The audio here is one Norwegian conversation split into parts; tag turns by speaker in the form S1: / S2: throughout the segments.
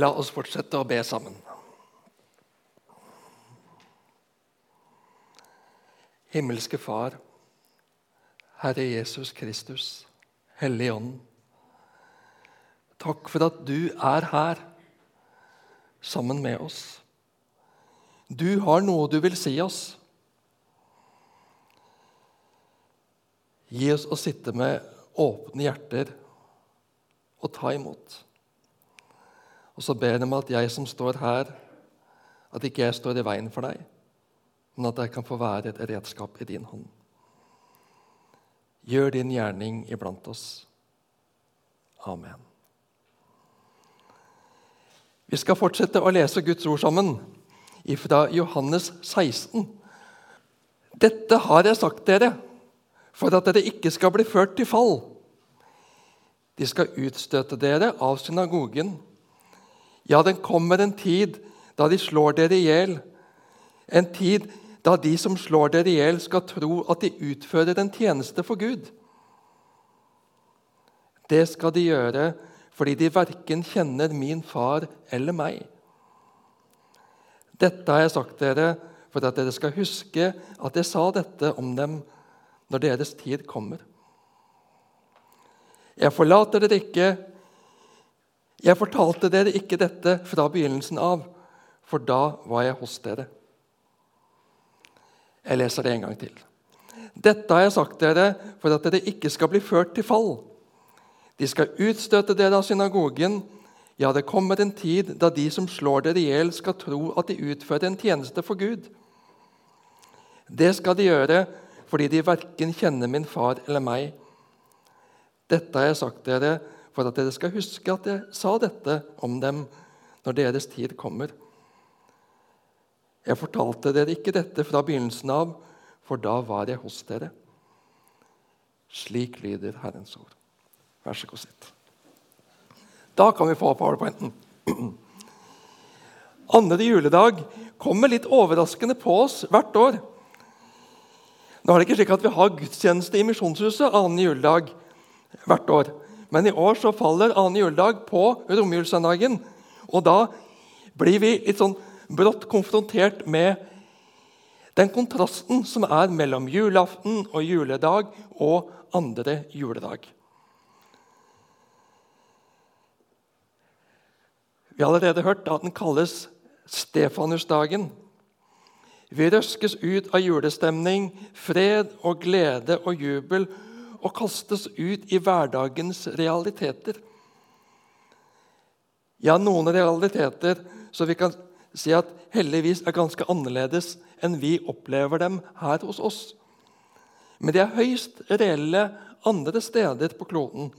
S1: La oss fortsette å be sammen. Himmelske Far, Herre Jesus Kristus, Hellige Ånd. Takk for at du er her sammen med oss. Du har noe du vil si oss. Gi oss å sitte med åpne hjerter og ta imot. Og så ber jeg om at jeg som står her, at ikke jeg står i veien for deg, men at jeg kan få være et redskap i din hånd. Gjør din gjerning iblant oss. Amen. Vi skal fortsette å lese Guds ord sammen fra Johannes 16. Dette har jeg sagt dere for at dere ikke skal bli ført til fall. De skal utstøte dere av synagogen. Ja, den kommer en tid da de slår dere i hjel. En tid da de som slår dere i hjel, skal tro at de utfører en tjeneste for Gud. Det skal de gjøre fordi de verken kjenner min far eller meg. Dette har jeg sagt dere for at dere skal huske at jeg sa dette om dem når deres tid kommer. Jeg forlater dere ikke. Jeg fortalte dere ikke dette fra begynnelsen av, for da var jeg hos dere. Jeg leser det en gang til. Dette har jeg sagt dere for at dere ikke skal bli ført til fall. De skal utstøte dere av synagogen. Ja, det kommer en tid da de som slår dere i hjel, skal tro at de utfører en tjeneste for Gud. Det skal de gjøre fordi de verken kjenner min far eller meg. Dette har jeg sagt dere for at dere skal huske at jeg sa dette om dem når deres tid kommer. Jeg fortalte dere ikke dette fra begynnelsen av, for da var jeg hos dere. Slik lyder Herrens ord. Vær så god, sitt. Da kan vi få powerpointen. Andre juledag kommer litt overraskende på oss hvert år. Nå er det ikke slik at Vi har gudstjeneste i Misjonshuset annen juledag hvert år. Men i år så faller annen juledag på romjulssøndagen. Og da blir vi litt sånn brått konfrontert med den kontrasten som er mellom julaften og juledag og andre juledag. Vi har allerede hørt at den kalles Stefanusdagen. Vi røskes ut av julestemning, fred og glede og jubel og kastes ut i hverdagens realiteter. Ja, noen realiteter så vi kan si at heldigvis er ganske annerledes enn vi opplever dem her hos oss. Men de er høyst reelle andre steder på kloden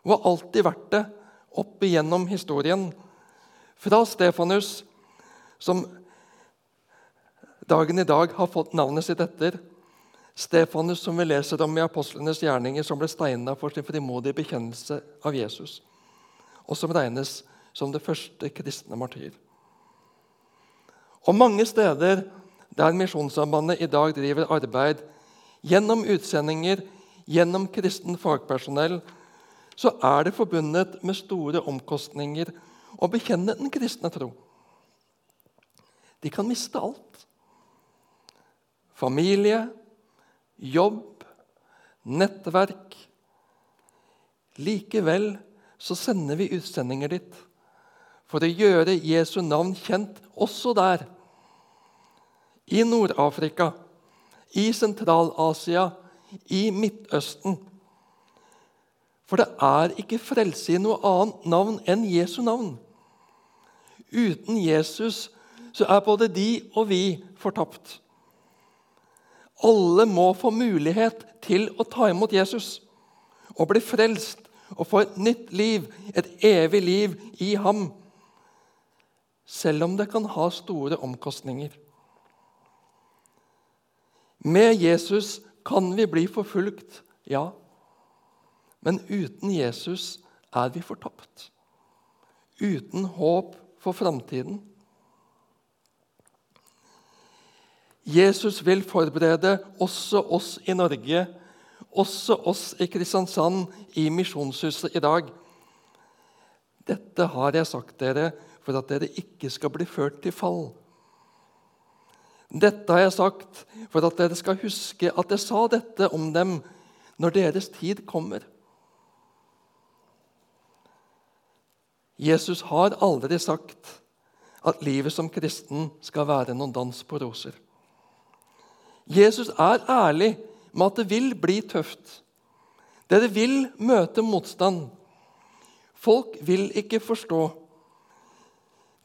S1: og har alltid vært det opp igjennom historien. Fra Stefanus, som dagen i dag har fått navnet sitt etter, Stefanus, som vi leser om i apostlenes gjerninger, som ble steina for sin frimodige bekjennelse av Jesus, og som regnes som det første kristne martyr. Og mange steder der Misjonssambandet i dag driver arbeid gjennom utsendinger, gjennom kristen fagpersonell, så er det forbundet med store omkostninger å bekjenne den kristne tro. De kan miste alt. Familie, jobb, nettverk. Likevel så sender vi utsendinger dit for å gjøre Jesu navn kjent også der. I Nord-Afrika, i Sentral-Asia, i Midtøsten. For det er ikke frelse i noe annet navn enn Jesu navn. Uten Jesus så er både de og vi fortapt. Alle må få mulighet til å ta imot Jesus og bli frelst og få et nytt liv, et evig liv i ham. Selv om det kan ha store omkostninger. Med Jesus kan vi bli forfulgt, ja. Men uten Jesus er vi fortapt. Uten håp for framtiden. Jesus vil forberede også oss i Norge, også oss i Kristiansand, i Misjonshuset i dag. Dette har jeg sagt dere for at dere ikke skal bli ført til fall. Dette har jeg sagt for at dere skal huske at jeg sa dette om dem når deres tid kommer. Jesus har aldri sagt at livet som kristen skal være noen dans på roser. Jesus er ærlig med at det vil bli tøft. Dere vil møte motstand. Folk vil ikke forstå.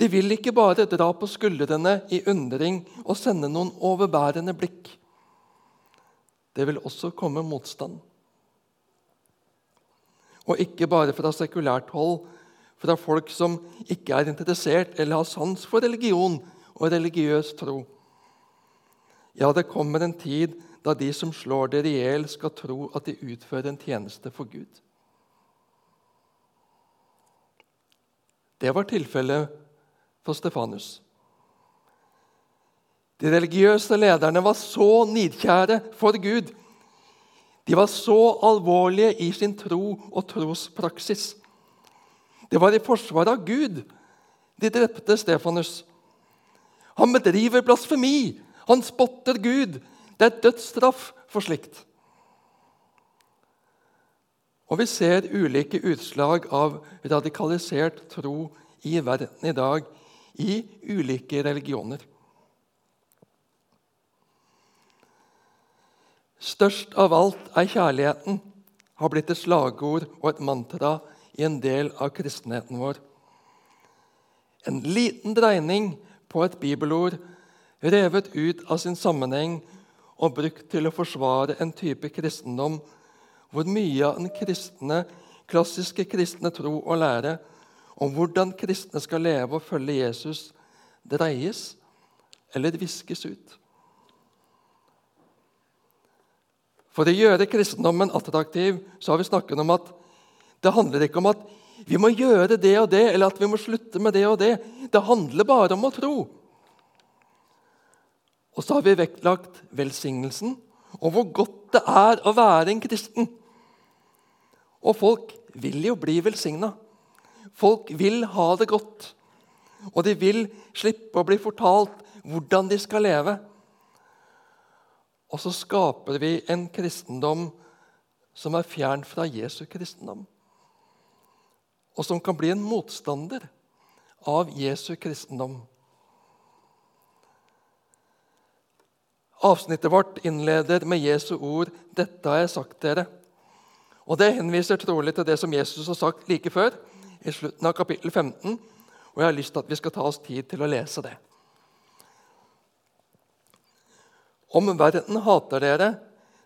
S1: De vil ikke bare dra på skuldrene i undring og sende noen overbærende blikk. Det vil også komme motstand. Og ikke bare fra sekulært hold, fra folk som ikke er interessert eller har sans for religion og religiøs tro. Ja, det kommer en tid da de som slår dere i hjel, skal tro at de utfører en tjeneste for Gud. Det var tilfellet for Stefanus. De religiøse lederne var så nidkjære for Gud. De var så alvorlige i sin tro og trospraksis det var i forsvar av Gud de drepte Stefanus. Han bedriver blasfemi. Han spotter Gud. Det er dødsstraff for slikt. Og vi ser ulike utslag av radikalisert tro i verden i dag, i ulike religioner. Størst av alt er kjærligheten, har blitt et slagord og et mantra i en del av kristenheten vår. En liten dreining på et bibelord revet ut av sin sammenheng og brukt til å forsvare en type kristendom hvor mye av den kristne, klassiske kristne tro og lære om hvordan kristne skal leve og følge Jesus, dreies eller viskes ut. For å gjøre kristendommen attraktiv så har vi snakket om at det handler ikke om at vi må gjøre det og det, eller at vi må slutte med det og det. Det handler bare om å tro. Og så har vi vektlagt velsignelsen og hvor godt det er å være en kristen. Og folk vil jo bli velsigna. Folk vil ha det godt. Og de vil slippe å bli fortalt hvordan de skal leve. Og så skaper vi en kristendom som er fjern fra Jesu kristendom og som kan bli en motstander av Jesu kristendom. Avsnittet vårt innleder med Jesu ord 'Dette har jeg sagt dere'. Og Det henviser trolig til det som Jesus har sagt like før, i slutten av kapittel 15. Og jeg har lyst til at vi skal ta oss tid til å lese det. Om verden hater dere,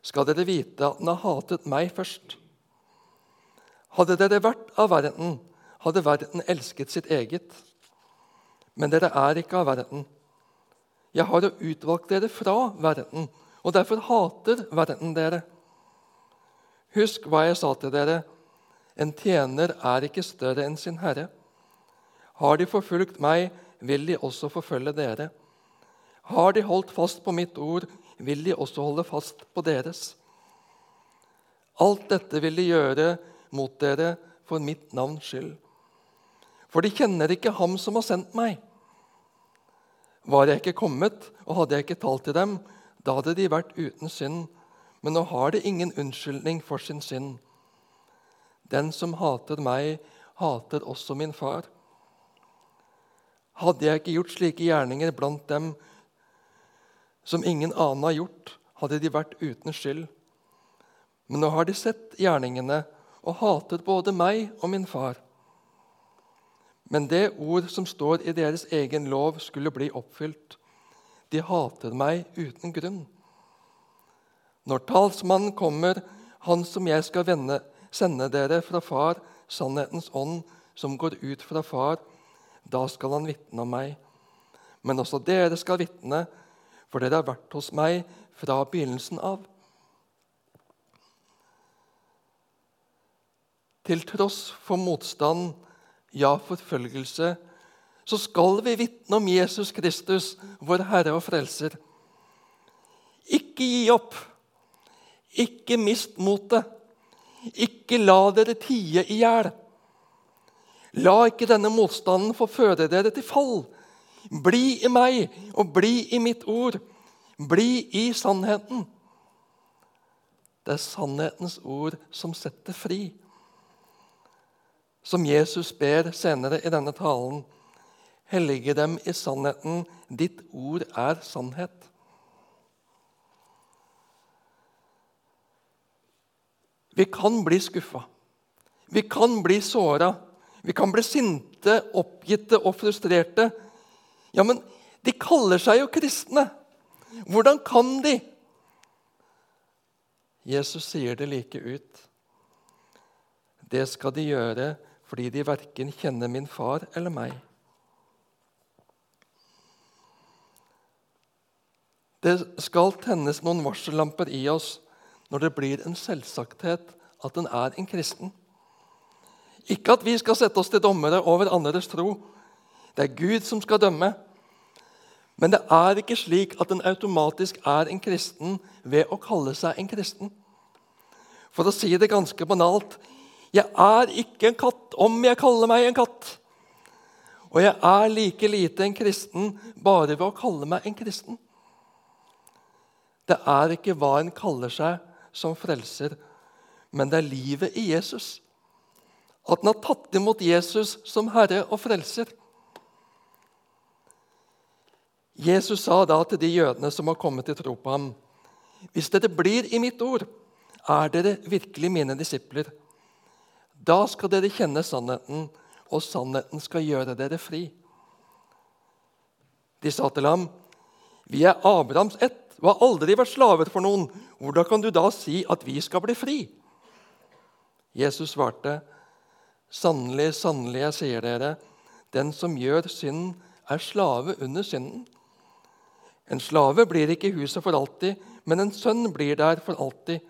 S1: skal dere vite at den har hatet meg først. Hadde dere vært av verden, hadde verden elsket sitt eget. Men dere er ikke av verden. Jeg har jo utvalgt dere fra verden, og derfor hater verden dere. Husk hva jeg sa til dere. En tjener er ikke større enn sin herre. Har de forfulgt meg, vil de også forfølge dere. Har de holdt fast på mitt ord, vil de også holde fast på deres. Alt dette vil de gjøre mot dere for mitt navns skyld. For de kjenner ikke ham som har sendt meg. Var jeg ikke kommet, og hadde jeg ikke talt til dem, da hadde de vært uten synd. Men nå har de ingen unnskyldning for sin synd. Den som hater meg, hater også min far. Hadde jeg ikke gjort slike gjerninger blant dem som ingen annen har gjort, hadde de vært uten skyld. Men nå har de sett gjerningene og hatet både meg og min far. Men det ord som står i deres egen lov, skulle bli oppfylt. De hater meg uten grunn. Når talsmannen kommer, han som jeg skal vende, sende dere fra Far, sannhetens ånd, som går ut fra Far, da skal han vitne om meg. Men også dere skal vitne, for dere har vært hos meg fra begynnelsen av. til tross for motstand, ja, forfølgelse, så skal vi vitne om Jesus Kristus, vår Herre og Frelser. Ikke gi opp. Ikke mist motet. Ikke la dere tie i hjel. La ikke denne motstanden få føre dere til fall. Bli i meg og bli i mitt ord. Bli i sannheten. Det er sannhetens ord som setter fri. Som Jesus ber senere i denne talen. Hellige dem i sannheten. Ditt ord er sannhet. Vi kan bli skuffa. Vi kan bli såra. Vi kan bli sinte, oppgitte og frustrerte. Ja, men de kaller seg jo kristne. Hvordan kan de? Jesus sier det like ut. Det skal de gjøre fordi de verken kjenner min far eller meg. Det skal tennes noen varsellamper i oss når det blir en selvsagthet at en er en kristen. Ikke at vi skal sette oss til dommere over andres tro. Det er Gud som skal dømme. Men det er ikke slik at en automatisk er en kristen ved å kalle seg en kristen. For å si det ganske banalt jeg er ikke en katt om jeg kaller meg en katt. Og jeg er like lite en kristen bare ved å kalle meg en kristen. Det er ikke hva en kaller seg, som frelser, men det er livet i Jesus. At en har tatt imot Jesus som Herre og Frelser. Jesus sa da til de jødene som har kommet til tro på ham.: Hvis dere blir i mitt ord, er dere virkelig mine disipler. Da skal dere kjenne sannheten, og sannheten skal gjøre dere fri. De sa til ham, 'Vi er Abrahams ett og har aldri vært slaver for noen. Hvordan kan du da si at vi skal bli fri?' Jesus svarte, 'Sannelig, sannelig, jeg sier dere, den som gjør synden, er slave under synden.' En slave blir ikke i huset for alltid, men en sønn blir der for alltid.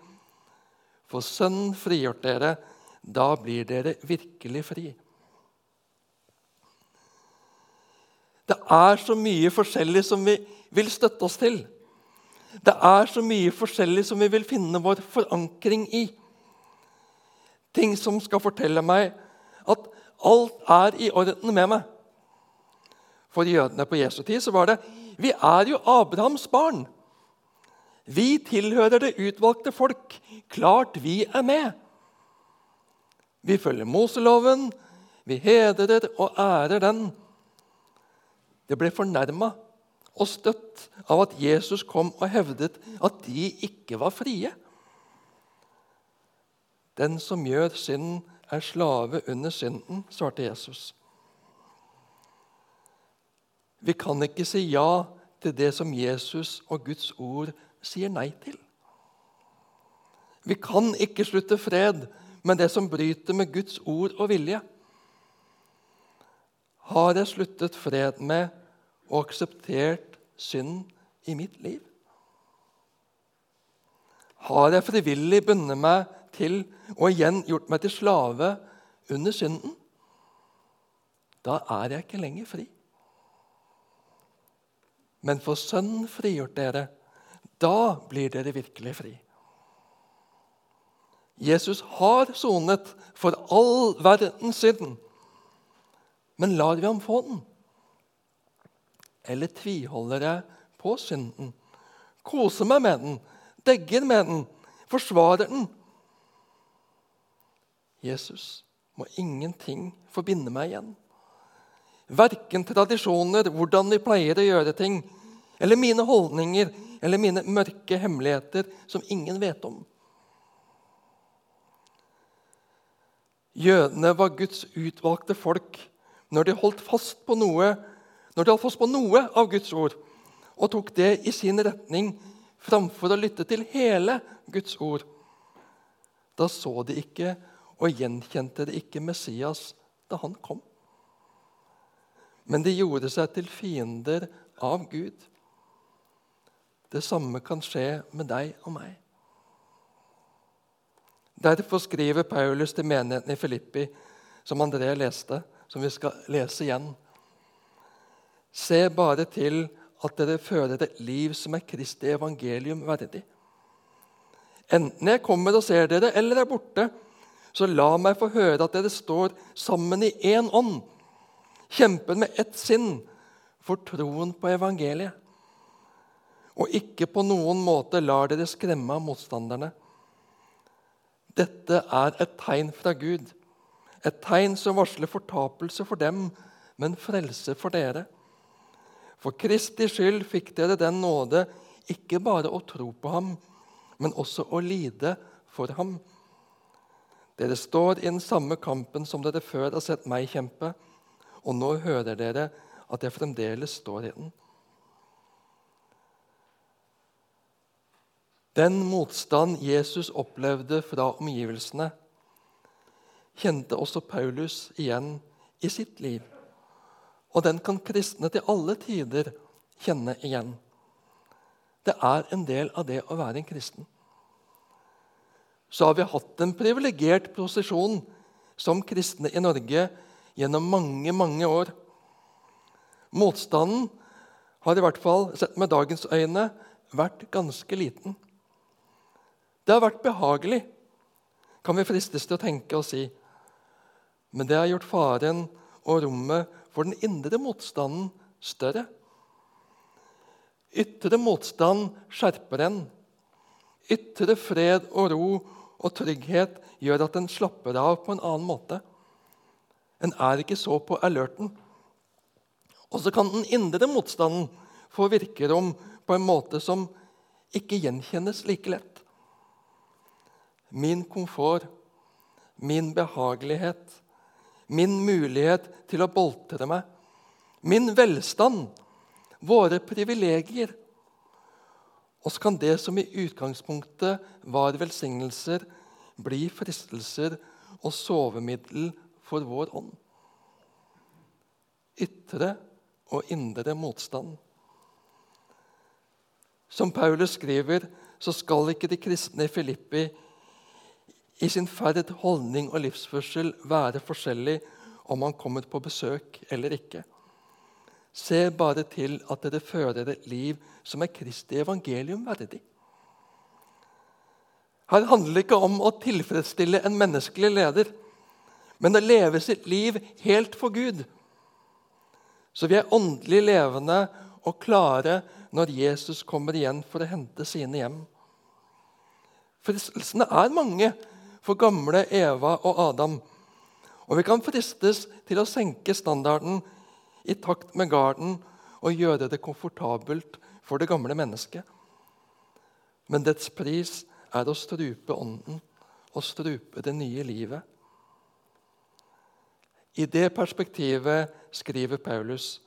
S1: For Sønnen frigjort dere, da blir dere virkelig fri. Det er så mye forskjellig som vi vil støtte oss til. Det er så mye forskjellig som vi vil finne vår forankring i. Ting som skal fortelle meg at alt er i orden med meg. For jødene på Jesu tid så var det vi er jo Abrahams barn. Vi tilhører det utvalgte folk. Klart vi er med. Vi følger Moseloven, vi hedrer og ærer den. Det ble fornærma og støtt av at Jesus kom og hevdet at de ikke var frie. Den som gjør synden, er slave under synden, svarte Jesus. Vi kan ikke si ja til det som Jesus og Guds ord sier nei til. Vi kan ikke slutte fred med det som bryter med Guds ord og vilje. Har jeg sluttet fred med og akseptert synd i mitt liv? Har jeg frivillig bundet meg til og igjen gjort meg til slave under synden? Da er jeg ikke lenger fri. Men for Sønnen frigjort dere, da blir dere virkelig fri. Jesus har sonet for all verdens synd. Men lar vi ham få den? Eller tviholder jeg på synden? Koser meg med den, degger med den, forsvarer den? Jesus må ingenting forbinde meg igjen. Verken tradisjoner, hvordan vi pleier å gjøre ting, eller mine holdninger eller mine mørke hemmeligheter som ingen vet om. Jødene var Guds utvalgte folk når de holdt fast på noe, når de holdt fast på noe av Guds ord og tok det i sin retning framfor å lytte til hele Guds ord. Da så de ikke og gjenkjente de ikke Messias da han kom men de gjorde seg til fiender av Gud. Det samme kan skje med deg og meg. Derfor skriver Paulus til menigheten i Filippi, som André leste, som vi skal lese igjen. Se bare til at dere fører et liv som er Kristi evangelium verdig. Enten jeg kommer og ser dere, eller er borte, så la meg få høre at dere står sammen i én ånd, kjemper med ett sinn for troen på evangeliet, og ikke på noen måte lar dere skremme av motstanderne. Dette er et tegn fra Gud, et tegn som varsler fortapelse for dem, men frelse for dere. For Kristi skyld fikk dere den nåde ikke bare å tro på ham, men også å lide for ham. Dere står i den samme kampen som dere før har sett meg kjempe, og nå hører dere at jeg fremdeles står i den. Den motstand Jesus opplevde fra omgivelsene, kjente også Paulus igjen i sitt liv. Og den kan kristne til alle tider kjenne igjen. Det er en del av det å være en kristen. Så har vi hatt en privilegert prosesjon som kristne i Norge gjennom mange, mange år. Motstanden har i hvert fall, sett med dagens øyne, vært ganske liten. Det har vært behagelig, kan vi fristes til å tenke og si. Men det har gjort faren og rommet for den indre motstanden større. Ytre motstand skjerper en. Ytre fred og ro og trygghet gjør at en slapper av på en annen måte. En er ikke så på alerten. Og så kan den indre motstanden få virkerom på en måte som ikke gjenkjennes like lett min komfort, min behagelighet, min mulighet til å boltre meg, min velstand, våre privilegier. Og så kan det som i utgangspunktet var velsignelser, bli fristelser og sovemiddel for vår ånd. Ytre og indre motstand. Som Paulus skriver, så skal ikke de kristne i Filippi i sin ferd, holdning og livsførsel være forskjellig om han kommer på besøk eller ikke. Se bare til at dere fører et liv som er Kristi evangelium verdig. Her handler det ikke om å tilfredsstille en menneskelig leder, men å leve sitt liv helt for Gud. Så vi er åndelig levende og klare når Jesus kommer igjen for å hente sine hjem. Fristelsene er mange, for gamle Eva og Adam. Og vi kan fristes til å senke standarden i takt med garden og gjøre det komfortabelt for det gamle mennesket. Men dets pris er å strupe ånden og strupe det nye livet. I det perspektivet skriver Paulus.: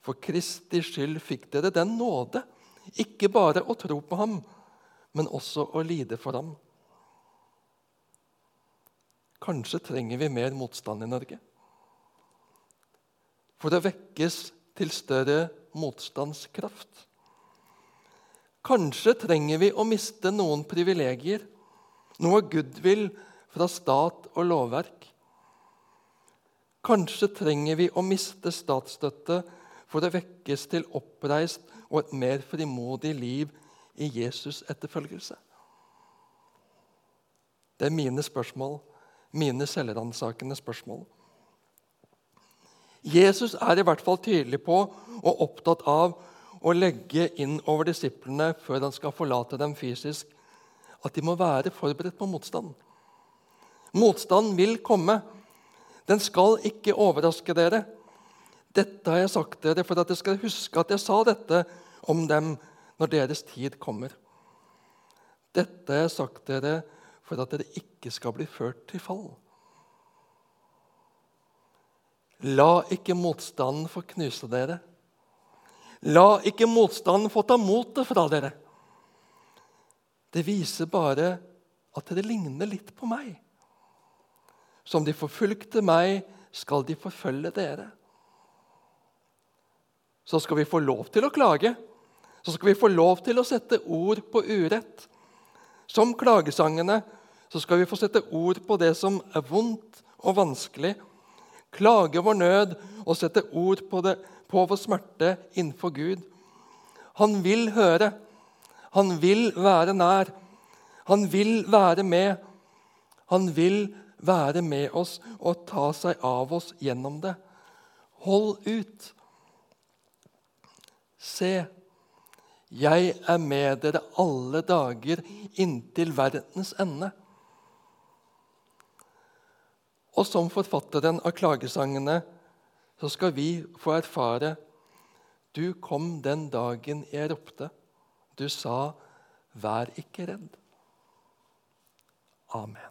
S1: For Kristi skyld fikk dere den nåde, ikke bare å tro på ham, men også å lide for ham. Kanskje trenger vi mer motstand i Norge. For å vekkes til større motstandskraft. Kanskje trenger vi å miste noen privilegier, noe goodwill fra stat og lovverk. Kanskje trenger vi å miste statsstøtte for å vekkes til oppreist og et mer frimodig liv i Jesus' etterfølgelse. Det er mine spørsmål mine selvransakende spørsmål. Jesus er i hvert fall tydelig på og opptatt av å legge inn over disiplene før han skal forlate dem fysisk, at de må være forberedt på motstand. Motstand vil komme. Den skal ikke overraske dere. Dette har jeg sagt dere for at dere skal huske at jeg sa dette om dem når deres tid kommer. Dette har jeg sagt dere for at dere ikke skal bli ført til fall. La ikke motstanden få knuse dere. La ikke motstanden få ta motet fra dere. Det viser bare at dere ligner litt på meg. Som de forfulgte meg, skal de forfølge dere. Så skal vi få lov til å klage. Så skal vi få lov til å sette ord på urett. Som klagesangene så skal vi få sette ord på det som er vondt og vanskelig. Klage vår nød og sette ord på, det, på vår smerte innenfor Gud. Han vil høre. Han vil være nær. Han vil være med. Han vil være med oss og ta seg av oss gjennom det. Hold ut. Se, jeg er med dere alle dager inntil verdens ende. Og som forfatteren av klagesangene så skal vi få erfare Du kom den dagen jeg ropte. Du sa, 'Vær ikke redd'. Amen.